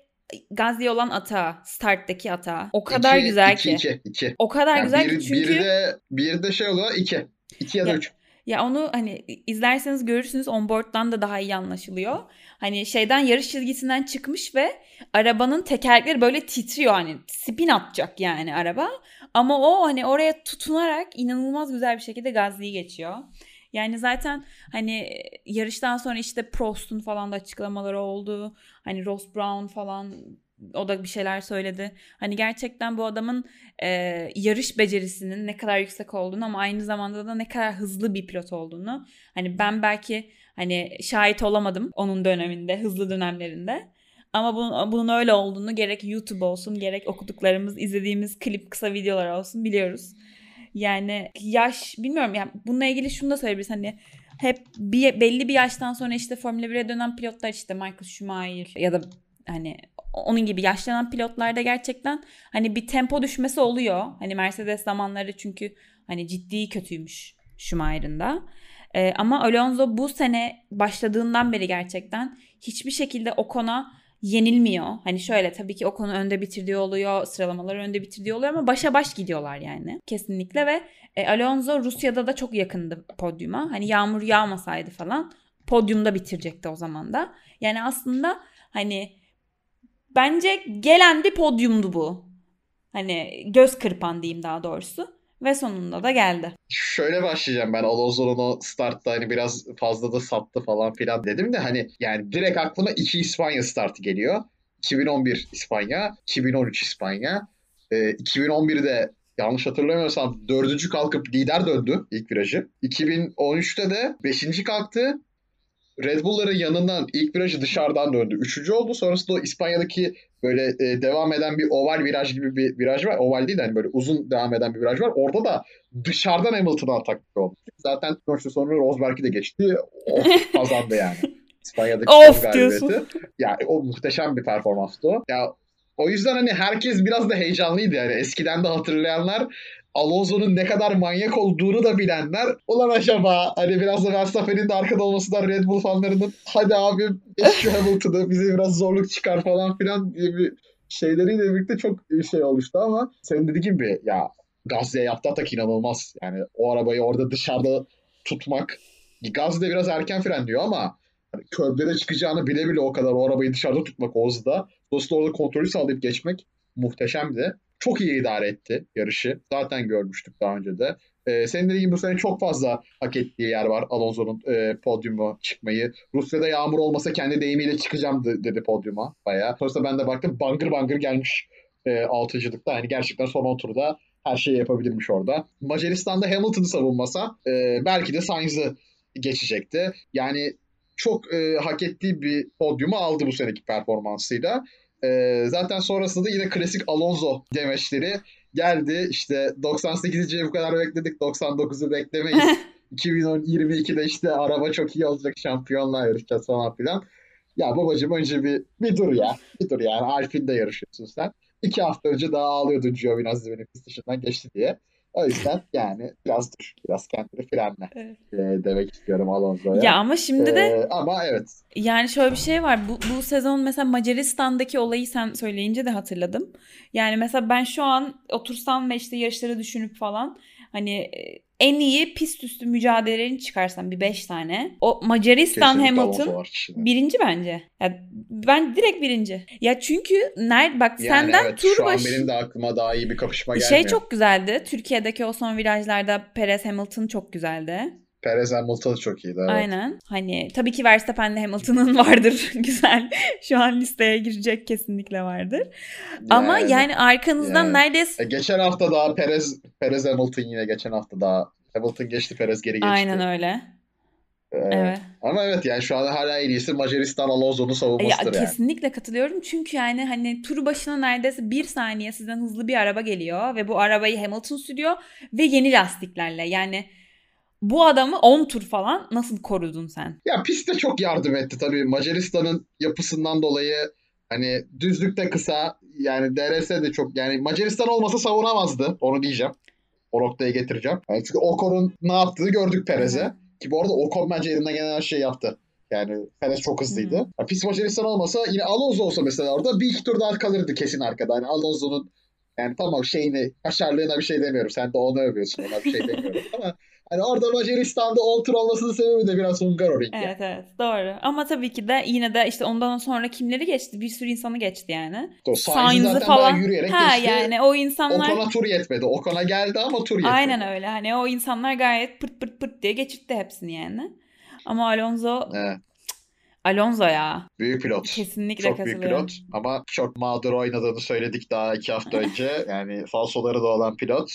Gazli olan ata, starttaki ata. O kadar iki, güzel iki, ki. Iki, iki. O kadar yani güzel bir, ki çünkü. Bir de, bir de şey oluyor iki. İki ya da ya, üç. Ya onu hani izlerseniz görürsünüz onboard'dan da daha iyi anlaşılıyor. Hani şeyden yarış çizgisinden çıkmış ve arabanın tekerlekleri böyle titriyor hani spin atacak yani araba. Ama o hani oraya tutunarak inanılmaz güzel bir şekilde Gazli'yi geçiyor. Yani zaten hani yarıştan sonra işte Prost'un falan da açıklamaları oldu. Hani Ross Brown falan o da bir şeyler söyledi. Hani gerçekten bu adamın e, yarış becerisinin ne kadar yüksek olduğunu ama aynı zamanda da ne kadar hızlı bir pilot olduğunu. Hani ben belki hani şahit olamadım onun döneminde, hızlı dönemlerinde. Ama bunun, bunun öyle olduğunu gerek YouTube olsun gerek okuduklarımız, izlediğimiz klip kısa videolar olsun biliyoruz. Yani yaş bilmiyorum yani bununla ilgili şunu da söyleyebiliriz hani hep bir, belli bir yaştan sonra işte Formula 1'e dönen pilotlar işte Michael Schumacher ya da hani onun gibi yaşlanan pilotlarda gerçekten hani bir tempo düşmesi oluyor. Hani Mercedes zamanları çünkü hani ciddi kötüymüş Schumacher'ın da. Ee, ama Alonso bu sene başladığından beri gerçekten hiçbir şekilde Ocon'a yenilmiyor. Hani şöyle tabii ki Ocon'u önde bitirdiği oluyor, sıralamaları önde bitirdiği oluyor ama başa baş gidiyorlar yani kesinlikle ve e, Alonso Rusya'da da çok yakındı podyuma. Hani yağmur yağmasaydı falan podyumda bitirecekti o zaman da. Yani aslında hani bence gelen bir podyumdu bu. Hani göz kırpan diyeyim daha doğrusu. Ve sonunda da geldi. Şöyle başlayacağım ben Alonso'nun o startta hani biraz fazla da sattı falan filan dedim de hani yani direkt aklıma iki İspanya startı geliyor. 2011 İspanya, 2013 İspanya. Ee, 2011'de yanlış hatırlamıyorsam dördüncü kalkıp lider döndü ilk virajı. 2013'te de beşinci kalktı. Red Bull'ların yanından ilk virajı dışarıdan döndü. Üçüncü oldu. Sonrasında o İspanya'daki böyle e, devam eden bir oval viraj gibi bir viraj var. Oval değil de hani böyle uzun devam eden bir viraj var. Orada da dışarıdan Hamilton'a atak oldu. Zaten sonuçta sonra Rosberg'i de geçti. O kazandı yani. İspanya'daki of diyorsun. Yani o muhteşem bir performanstı o. Ya o yüzden hani herkes biraz da heyecanlıydı yani. Eskiden de hatırlayanlar Alonso'nun ne kadar manyak olduğunu da bilenler ulan acaba hani biraz da Verstappen'in de arkada olmasından Red Bull fanlarının hadi abi şu Hamilton'ı bize biraz zorluk çıkar falan filan diye bir şeyleriyle birlikte çok şey oluştu ama senin dediğin gibi ya Gazze'ye yaptığı atak inanılmaz. Yani o arabayı orada dışarıda tutmak Gazze biraz erken frenliyor ama hani körblere çıkacağını bile bile o kadar o arabayı dışarıda tutmak o hızda. Dolayısıyla orada kontrolü sağlayıp geçmek muhteşemdi. Çok iyi idare etti yarışı. Zaten görmüştük daha önce de. Ee, senin dediğin gibi bu sene çok fazla hak ettiği yer var Alonso'nun e, podyumu çıkmayı. Rusya'da yağmur olmasa kendi deyimiyle çıkacağım de- dedi podyuma bayağı. Sonrasında ben de baktım bangır bangır gelmiş e, altıcılıkta. Yani gerçekten son 10 turda her şeyi yapabilirmiş orada. Macaristan'da Hamilton'ı savunmasa e, belki de Sainz'ı geçecekti. Yani çok e, hak ettiği bir podyumu aldı bu seneki performansıyla. E, zaten sonrasında da yine klasik Alonso demeçleri geldi. İşte 98'i bu kadar bekledik, 99'u beklemeyiz. 2022'de işte araba çok iyi olacak, şampiyonlar yarışacağız falan filan. Ya babacım önce bir, bir dur ya. Bir dur yani. Alpine'de yarışıyorsun sen. İki hafta önce daha ağlıyordun Giovinazzi benim pist dışından geçti diye. O yüzden yani biraz dur. Biraz kendini frenle. Evet. e, demek istiyorum Alonso'ya. Ya ama şimdi de Ee, ama evet. Yani şöyle bir şey var. Bu, bu sezon mesela Macaristan'daki olayı sen söyleyince de hatırladım. Yani mesela ben şu an otursam ve işte yarışları düşünüp falan hani e, en iyi pist üstü mücadelelerini çıkarsam bir 5 tane. O Macaristan Kesinlikle Hamilton birinci bence. Ya ben direkt birinci. Ya çünkü nerede bak Yani senden evet, tur başı benim de aklıma daha iyi bir kapışma gelmiyor. şey çok güzeldi. Türkiye'deki o son virajlarda Perez Hamilton çok güzeldi. Perez Hamilton çok iyiydi. Evet. Aynen. Hani tabii ki Verstappen'le Hamilton'ın vardır. Güzel. Şu an listeye girecek kesinlikle vardır. Ama yani arkanızdan yani. neredeyse E, geçen hafta daha Perez Perez Hamilton yine geçen hafta daha Hamilton geçti Perez geri geçti. aynen öyle. Ee, Evet. Ama evet yani şu anda hala en iyisi Macaristan Alonso'nun Ya savunmasıdır yani. kesinlikle katılıyorum. Çünkü yani hani tur başına neredeyse bir saniye sizden hızlı bir araba geliyor ve bu arabayı Hamilton sürüyor ve yeni lastiklerle. Yani bu adamı 10 tur falan nasıl korudun sen? Ya pist de çok yardım etti tabii. Macaristan'ın yapısından dolayı hani düzlükte kısa yani DRS de çok yani Macaristan olmasa savunamazdı. Onu diyeceğim. O noktaya getireceğim. Yani çünkü Ocon'un ne yaptığını gördük Perez'e. Ki bu arada Ocon bence elinden gelen her şeyi yaptı. Yani Perez çok hızlıydı. Hı. Ya pist Macaristan olmasa yine Alonso olsa mesela orada bir iki tur daha kalırdı kesin arkada. Yani Alonso'nun yani tamam şeyini, kaşarlığına bir şey demiyorum. Sen de onu övüyorsun. Ona bir şey demiyorum. Ama hani orada Macaristan'da 10 tur olmasının sebebi de biraz Hungaroring. yani. Evet evet doğru. Ama tabii ki de yine de işte ondan sonra kimleri geçti? Bir sürü insanı geçti yani. Sainz'ı falan. yürüyerek Ha geçti. yani o insanlar Ocon'a tur yetmedi. Ocon'a geldi ama tur yetmedi. aynen öyle. Hani o insanlar gayet pırt pırt pırt diye geçirtti hepsini yani. Ama Alonso Evet, Alonso ya. büyük pilot. Kesinlikle çok büyük pilot ama çok mağdur oynadığını söyledik daha iki hafta önce. Yani falsoları da olan pilot.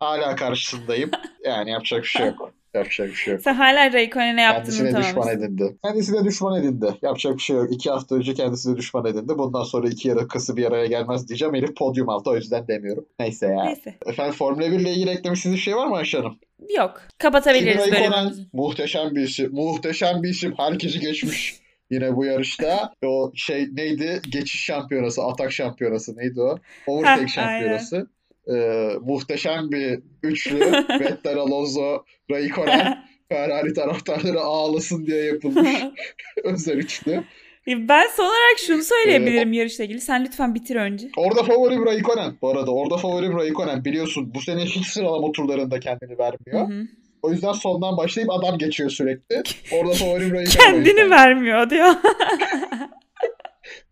Hala karşısındayım. Yani yapacak bir şey yok. Yapacak bir şey yok. Sen hala Raikkonen'e yaptığını Kendisine düşman tamamsın. edindi. Kendisine düşman edindi. Yapacak bir şey yok. İki hafta önce kendisine düşman edindi. Bundan sonra iki yarakası bir araya gelmez diyeceğim. Herif podyum altı o yüzden demiyorum. Neyse ya. Neyse. Efendim Formula 1 ile ilgili eklemek istediğiniz bir şey var mı Ayşe Hanım? Yok. Kapatabiliriz bölümümüzü. muhteşem bir isim. Muhteşem bir isim. Herkesi geçmiş yine bu yarışta. O şey neydi? Geçiş şampiyonası, atak şampiyonası neydi o? Overtake şampiyonası. Ee, muhteşem bir üçlü. Vettel, Alonso, Raikkonen. Ferrari taraftarları ağlasın diye yapılmış özel üçlü. ben son olarak şunu Ee, söyleyebilirim yarışla ilgili. Sen lütfen bitir önce. Orada favorim Raikkonen. Bu arada orada favorim Raikkonen. Biliyorsun bu sene hiç sıralama turlarında kendini vermiyor. Hı hı. O yüzden sondan başlayıp adam geçiyor sürekli. Orada favorim Raikkonen. Kendini vermiyor diyor.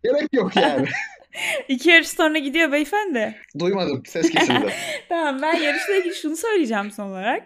Gerek yok yani. İki yarış sonra gidiyor beyefendi. Duymadım. Ses kesildi. Tamam ben yarışla ilgili şunu söyleyeceğim son olarak.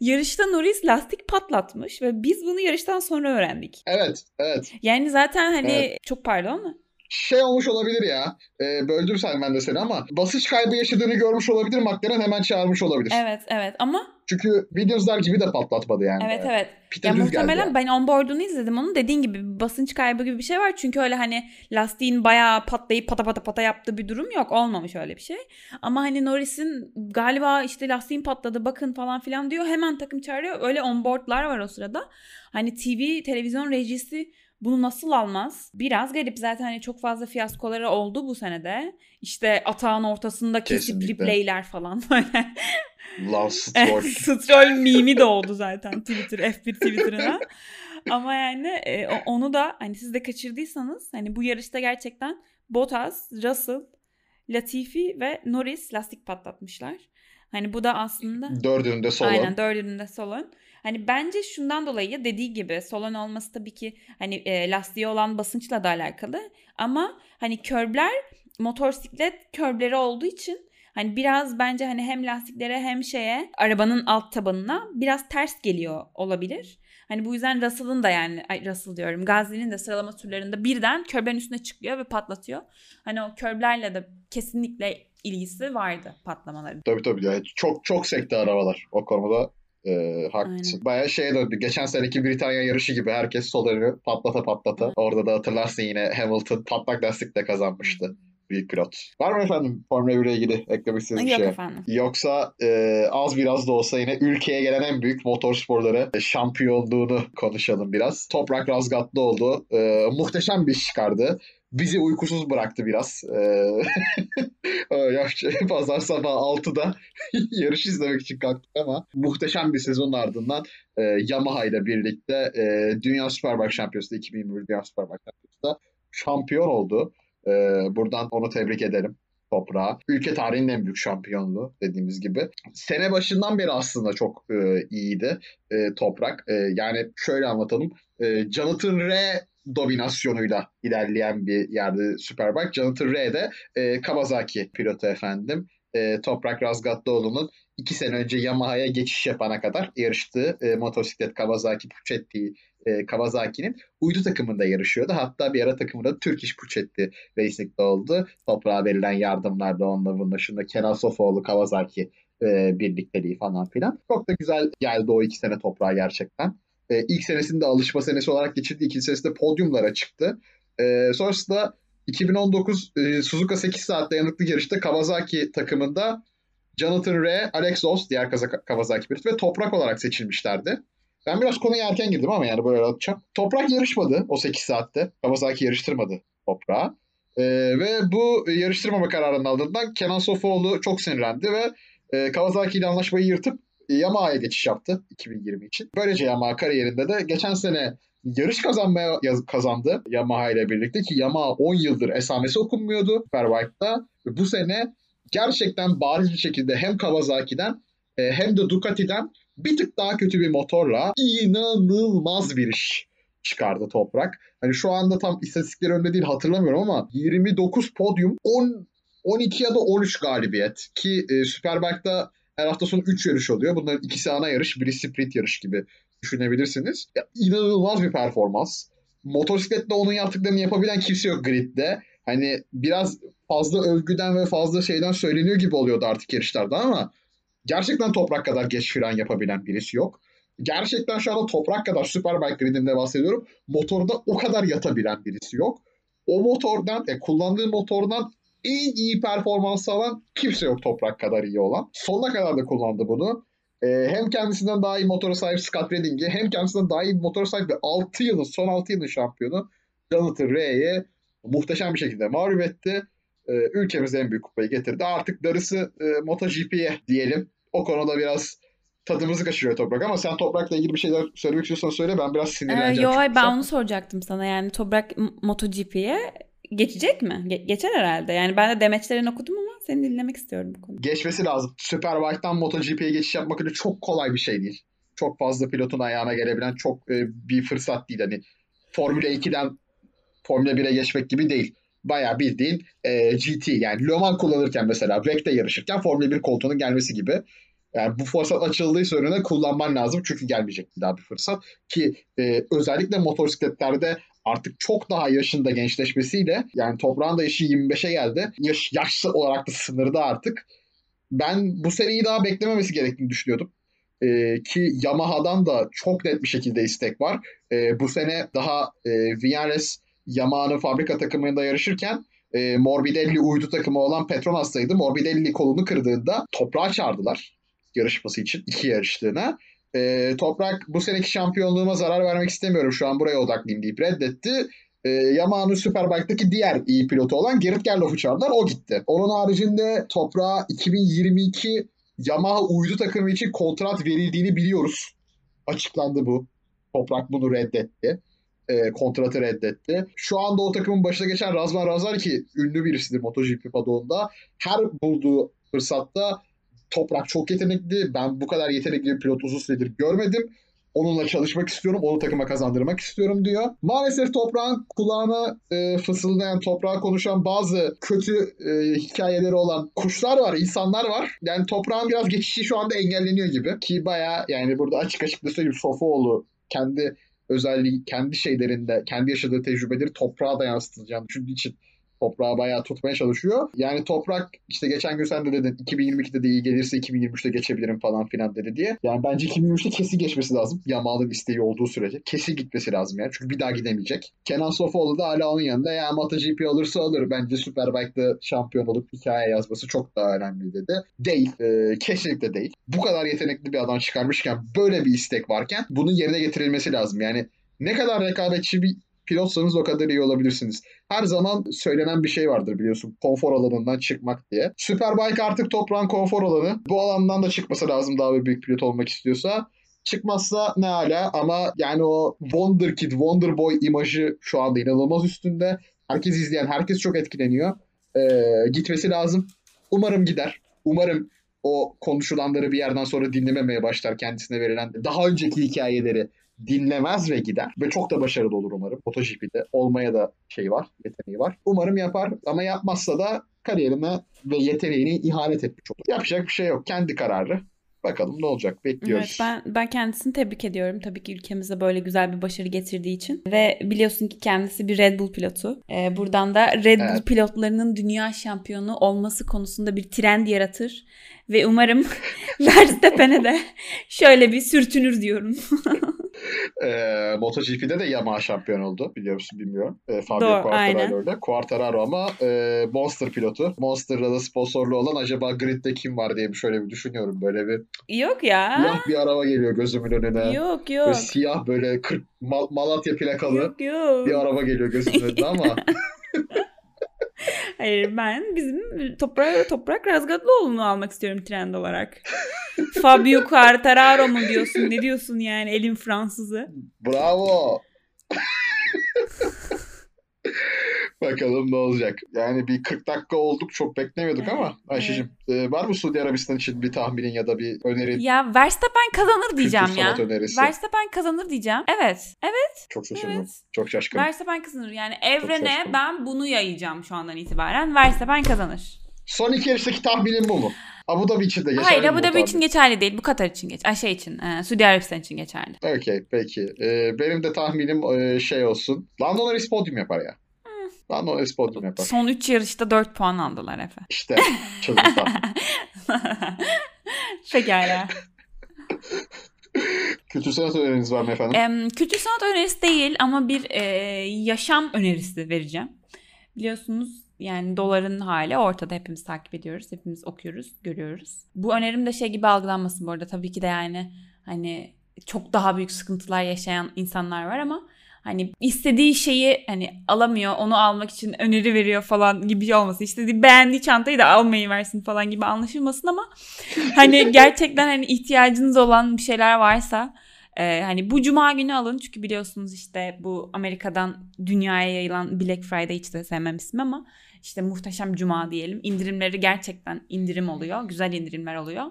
Yarışta Norris lastik patlatmış ve biz bunu yarıştan sonra öğrendik. Evet. Evet. Yani zaten hani Evet. çok pardon ama Şey olmuş olabilir ya. E, böldüm sen ben de seni ama basınç kaybı yaşadığını görmüş olabilir. McLaren hemen çağırmış olabilir. evet evet ama Çünkü Williams'lar gibi de patlatmadı yani. evet evet. Pite Ya muhtemelen geldi ben onboard'unu izledim onun dediğin gibi basınç kaybı gibi bir şey var. Çünkü öyle hani lastiğin bayağı patlayıp pata pata pata yaptığı bir durum yok. Olmamış öyle bir şey. Ama hani Norris'in galiba işte lastiğin patladı bakın falan filan diyor. Hemen takım çağırıyor. Öyle onboard'lar var o sırada. Hani TV, televizyon rejisi bunu nasıl almaz? Biraz garip zaten hani çok fazla fiyaskoları oldu bu senede. İşte atağın ortasında kesip replayler falan böyle. Lan Stroll. Stroll mimi doğdu zaten Twitter, F1 Twitter'ına. Ama yani e, onu da hani siz de kaçırdıysanız hani bu yarışta gerçekten Bottas, Russell, Latifi ve Norris lastik patlatmışlar. Hani bu da aslında dördünde Solon. Aynen dördünde Solon. Hani bence şundan dolayı dediği gibi Solon olması tabii ki hani e, lastiği olan basınçla da alakalı. Ama hani körbler motosiklet körbleri olduğu için hani biraz bence hani hem lastiklere hem şeye arabanın alt tabanına biraz ters geliyor olabilir. Hani bu yüzden Russell'ın da yani ay Russell diyorum Gazi'nin de sıralama turlarında birden körblerin üstüne çıkıyor ve patlatıyor. Hani o körblerle de kesinlikle ilgisi vardı patlamaların. Tabii tabii. Yani çok çok sekti arabalar. O konuda e, haklısın. Bayağı şeye döndü. Geçen seneki Britanya yarışı gibi herkes sol elini patlata patlata. Orada da hatırlarsın yine Hamilton patlak lastikle kazanmıştı. Büyük pilot. Var mı efendim Formula 1 ile ilgili eklemek istediğiniz bir Yok şey? efendim. Yoksa e, az biraz da olsa yine ülkeye gelen en büyük motor sporları e, şampiyonluğunu konuşalım biraz. Toprak Razgatlı oldu. E, muhteşem bir iş çıkardı. Bizi uykusuz bıraktı biraz. E, yapacak- Pazar sabah 6'da yarış izlemek için kalktık ama muhteşem bir sezonun ardından e, Yamaha ile birlikte e, Dünya Superbike Şampiyonası 2021 Dünya Superbike Şampiyonası'nda şampiyon oldu. E, buradan onu tebrik edelim toprağa. Ülke tarihinin en büyük şampiyonluğu dediğimiz gibi. Sene başından beri aslında çok e, iyiydi e, toprak. E, yani şöyle anlatalım. E, Jonathan Rea dominasyonuyla ilerleyen bir yerde Superbike. Jonathan Rea de e, Kawasaki pilotu efendim. E, Toprak Razgatlıoğlu'nun iki sene önce Yamaha'ya geçiş yapana kadar yarıştığı e, motosiklet Kawasaki Puchetti e, Kawasaki'nin uydu takımında yarışıyordu. Hatta bir ara takımında Turkish Puchetti Racing'de oldu. Toprağa verilen yardımlarda onunla bununla şunda Kenan Sofoğlu Kawasaki e, birlikteliği falan filan. Çok da güzel geldi o iki sene toprağa gerçekten. E, ilk senesinde alışma senesi olarak geçirdi. İkinci senesinde podyumlara çıktı. E, sonrasında 2019 e, Suzuka 8 saat dayanıklı yarışta Kawasaki takımında Jonathan Rea, Alex Ost diğer Kawasaki pilot ve Toprak olarak seçilmişlerdi. Ben biraz konuya erken girdim ama yani böyle anlatacağım. Toprak yarışmadı o 8 saatte. Kawasaki yarıştırmadı Toprağı. Ee, ve bu yarıştırmama kararının ardından Kenan Sofuoğlu çok sinirlendi ve e, Kawasaki ile anlaşmayı yırtıp Yamaha'ya geçiş yaptı 2020 için. Böylece Yamaha kariyerinde de geçen sene yarış kazanmaya kazandı Yamaha ile birlikte ki Yamaha 10 yıldır esamesi okunmuyordu. Ve bu sene gerçekten bariz bir şekilde hem Kawasaki'den e, hem de Ducati'den bir tık daha kötü bir motorla inanılmaz bir iş çıkardı Toprak. Hani şu anda tam istatistikleri önünde değil hatırlamıyorum ama 29 podyum, 10 12 ya da 13 galibiyet ki e, Superbike'da her hafta sonu 3 yarış oluyor. Bunların ikisi ana yarış, biri sprint yarış gibi düşünebilirsiniz. Ya, inanılmaz bir performans. Motosikletle onun yaptıklarını yapabilen kimse yok gridde. Hani biraz fazla övgüden ve fazla şeyden söyleniyor gibi oluyordu artık yarışlarda ama gerçekten toprak kadar geç fren yapabilen birisi yok. Gerçekten şu anda toprak kadar Superbike gridinde bahsediyorum. Motorda o kadar yatabilen birisi yok. O motordan, e, kullandığı motordan en iyi performans alan kimse yok toprak kadar iyi olan. Sonuna kadar da kullandı bunu. E, hem kendisinden daha iyi motora sahip Scott Redding'i hem kendisinden daha iyi motora sahip ve 6 yılın, son 6 yılın şampiyonu Jonathan Rea'yı muhteşem bir şekilde mağlup etti. E, ülkemize en büyük kupayı getirdi. Artık darısı e, MotoGP'ye diyelim. O konuda biraz tadımızı kaçırıyor Toprak ama sen Toprak'la ilgili bir şeyler söylemek istiyorsan söyle ben biraz Ee, sinirleneceğim. yo çünkü hayır, ben sen- onu soracaktım sana yani Toprak MotoGP'ye geçecek mi? Ge- geçer herhalde. Yani ben de demeçlerini okudum ama seni dinlemek istiyorum bu konuda. geçmesi lazım. Superbike'dan MotoGP'ye geçiş yapmak öyle çok kolay bir şey değil. Çok fazla pilotun ayağına gelebilen çok e, bir fırsat değil. Hani Formula 2'den Formula 1'e geçmek gibi değil. Bayağı bildiğin e, GT yani Le Mans kullanırken mesela WEC'te yarışırken Formula 1 koltuğunun gelmesi gibi. Yani bu fırsat açıldıysa önüne kullanman lazım çünkü gelmeyecek bir daha bir fırsat. Ki e, özellikle motosikletlerde artık çok daha yaşında gençleşmesiyle yani toprağın da yaşı 25'e geldi. Yaş, yaşlı olarak da sınırda artık. Ben bu seneyi daha beklememesi gerektiğini düşünüyordum. Ee, ki Yamaha'dan da çok net bir şekilde istek var. Ee, bu sene daha e, Viñales Yamaha'nın fabrika takımında yarışırken e, Morbidelli uydu takımı olan Petronas'taydı. Morbidelli kolunu kırdığında toprağa çağırdılar yarışması için iki yarıştığına. E, Toprak bu seneki şampiyonluğuma zarar vermek istemiyorum şu an buraya odaklıyım deyip reddetti. E, Yamaha'nın Superbike'daki diğer iyi pilotu olan Gerrit Gerloff'u çağırdılar. O gitti. Onun haricinde Toprağa 2022 Yamaha uydu takımı için kontrat verildiğini biliyoruz. Açıklandı bu. Toprak bunu reddetti. E, kontratı reddetti. Şu anda o takımın başına geçen Razvan Razar ki ünlü birisidir MotoGP padonunda. Her bulduğu fırsatta Toprak çok yetenekli. Ben bu kadar yetenekli bir pilot uzun süredir görmedim. Onunla çalışmak istiyorum. Onu takıma kazandırmak istiyorum diyor. Maalesef toprağın kulağına e, fısıldayan, toprağa konuşan bazı kötü e, hikayeleri olan kuşlar var, insanlar var. Yani toprağın biraz geçişi şu anda engelleniyor gibi. Ki baya yani burada açık açık da söyleyeyim Sofuoğlu kendi özelliği, kendi şeylerinde, kendi yaşadığı tecrübeleri toprağa da yansıtılacağını düşündüğü için toprağı bayağı tutmaya çalışıyor. Yani toprak işte geçen gün sen de dedin 2022'de de iyi gelirse 2023'te geçebilirim falan filan dedi diye. Yani bence 2023'te kesin geçmesi lazım. Yamal'ın isteği olduğu sürece. Kesin gitmesi lazım yani. Çünkü bir daha gidemeyecek. Kenan Sofoğlu da hala onun yanında ya MotoGP alırsa alır. Bence Superbike'da şampiyon olup hikaye yazması çok daha önemli dedi. Değil. E, kesinlikle değil. Bu kadar yetenekli bir adam çıkarmışken böyle bir istek varken bunun yerine getirilmesi lazım. Yani ne kadar rekabetçi bir pilotsanız o kadar iyi olabilirsiniz. Her zaman söylenen bir şey vardır biliyorsun. Konfor alanından çıkmak diye. Superbike artık toprağın konfor alanı. Bu alandan da çıkması lazım daha bir büyük pilot olmak istiyorsa. Çıkmazsa ne hala ama yani o Wonder Kid, Wonder Boy imajı şu anda inanılmaz üstünde. Herkes izleyen, herkes çok etkileniyor. Ee, gitmesi lazım. Umarım gider. Umarım o konuşulanları bir yerden sonra dinlememeye başlar kendisine verilen daha önceki hikayeleri dinlemez ve gider. Ve çok da başarılı olur umarım. MotoGP'de olmaya da şey var, yeteneği var. Umarım yapar ama yapmazsa da kariyerine ve yeteneğini ihanet etmiş olur. Yapacak bir şey yok. Kendi kararı. Bakalım ne olacak bekliyoruz. Evet, ben ben kendisini tebrik ediyorum. Tabii ki ülkemize böyle güzel bir başarı getirdiği için. Ve biliyorsun ki kendisi bir Red Bull pilotu. Ee, buradan da Red Evet. Bull pilotlarının dünya şampiyonu olması konusunda bir trend yaratır. Ve umarım Verstappen'e de şöyle bir sürtünür diyorum. Ee, MotoGP'de de Yamaha şampiyon oldu. Biliyor musun bilmiyorum. Ee, Fabio Doğru. Quartararo öyle. Quartararo ama e, Monster pilotu. Monster'da da sponsorlu olan acaba gridde kim var diye bir şöyle bir düşünüyorum. Böyle bir Yok ya. siyah bir araba geliyor gözümün önüne. Yok Böyle yok. siyah böyle 40 Mal- Malatya plakalı Yok yok. bir araba geliyor gözümün önüne ama Hayır ben bizim Toprak, Toprak Razgatlıoğlu'nu almak istiyorum trend olarak. Fabio Quartararo mu diyorsun? Ne diyorsun yani elin Fransızı? bravo. Bakalım ne olacak. Yani bir 40 dakika olduk çok beklemiyorduk Evet, ama Ayşe'cim e, var mı Suudi Arabistan için bir tahminin ya da bir önerin? Ya Verstappen kazanır diyeceğim ya. önerisi. Verstappen kazanır diyeceğim. Evet. Evet. Çok şaşırdım. Evet. Çok şaşkınım. Verstappen kazanır. Yani evrene ben bunu yayacağım şu andan itibaren. Verstappen kazanır. Son iki yarıştaki tahminin bu mu? Abu Dhabi için de geçerli Hayır Abu bu Dhabi için geçerli değil. Bu Katar için geç. Ay şey için. E, Suudi Arabistan için geçerli. Okey peki. Ee, benim de tahminim e, şey olsun. Lando Norris podyum yapar ya. Lando Norris podyum yapar. Son 3 yarışta 4 puan aldılar Efe. İşte tahmin. Pekala. Kültür sanat öneriniz var mı efendim? Em, kültür sanat önerisi değil ama bir e, yaşam önerisi vereceğim. Biliyorsunuz yani doların hali ortada hepimiz takip ediyoruz. Hepimiz okuyoruz, görüyoruz. Bu önerim de şey gibi algılanmasın bu arada. Tabii ki de yani hani çok daha büyük sıkıntılar yaşayan insanlar var ama hani istediği şeyi hani alamıyor onu almak için öneri veriyor falan gibi olmasın. İstediği beğendiği çantayı da almayı versin falan gibi anlaşılmasın ama hani gerçekten hani ihtiyacınız olan bir şeyler varsa ee, hani bu cuma günü alın çünkü biliyorsunuz işte bu Amerika'dan dünyaya yayılan Black Friday hiç de sevmem ismi ama işte muhteşem cuma diyelim. İndirimleri gerçekten indirim oluyor. Güzel indirimler oluyor.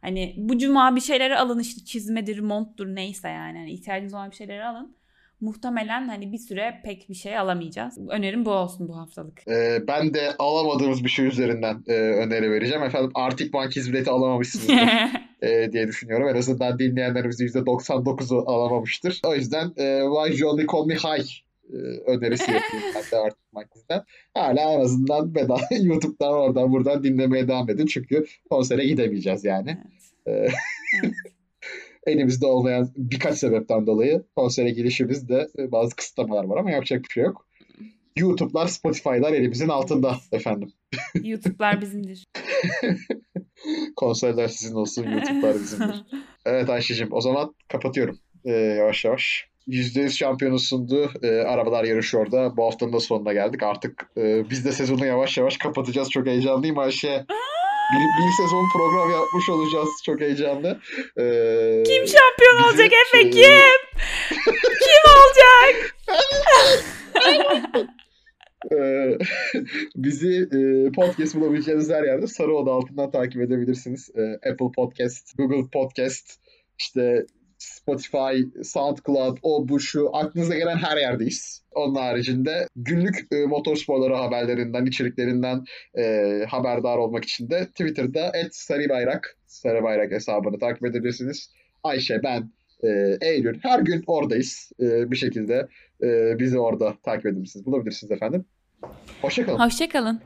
Hani bu cuma bir şeyleri alın işte çizmedir, monttur neyse yani. Hani ihtiyacınız olan bir şeyleri alın. Muhtemelen hani bir süre pek bir şey alamayacağız. Önerim bu olsun bu haftalık. Ee, ben de alamadığımız bir şey üzerinden e, öneri vereceğim. Efendim Arctic Monkeys bileti alamamışsınızdır e, diye düşünüyorum. En azından dinleyenlerimizin %99'u alamamıştır. O yüzden e, Why Johnny Call Me High e, önerisi yapayım ben de Monkeys'ten. Hala en azından bedava YouTube'dan oradan buradan dinlemeye devam edin. Çünkü konsere gidemeyeceğiz yani. Evet. E, elimizde olmayan birkaç sebepten dolayı konsere girişimizde e, bazı kısıtlamalar var ama yapacak bir şey yok. YouTube'lar, Spotify'lar elimizin altında efendim. YouTube'lar bizimdir. Konserler sizin olsun, YouTube'lar bizimdir. Evet Ayşe'cim o zaman kapatıyorum ee, yavaş yavaş. %100 şampiyonu sundu. Ee, arabalar yarışı orada. Bu haftanın da sonuna geldik. Artık e, biz de sezonu yavaş yavaş kapatacağız. Çok heyecanlıyım Ayşe. Bir, bir sezon program yapmış olacağız. Çok heyecanlı. Ee, Kim şampiyon olacak Efe e, kim? kim olacak? Ee, bizi e, podcast bulabileceğiniz her yerde Sarı Oda altından takip edebilirsiniz. Ee, Apple Podcast, Google Podcast, işte Spotify, SoundCloud, o bu şu aklınıza gelen her yerdeyiz. Onun haricinde günlük e, motorsporları haberlerinden, içeriklerinden e, haberdar olmak için de Twitter'da @sarıbayrak Sarı Bayrak hesabını takip edebilirsiniz. Ayşe, ben, e, Eylül her gün oradayız. E, bir şekilde e, bizi orada takip edebilirsiniz. Bulabilirsiniz efendim. Hoşçakalın. Hoşçakalın.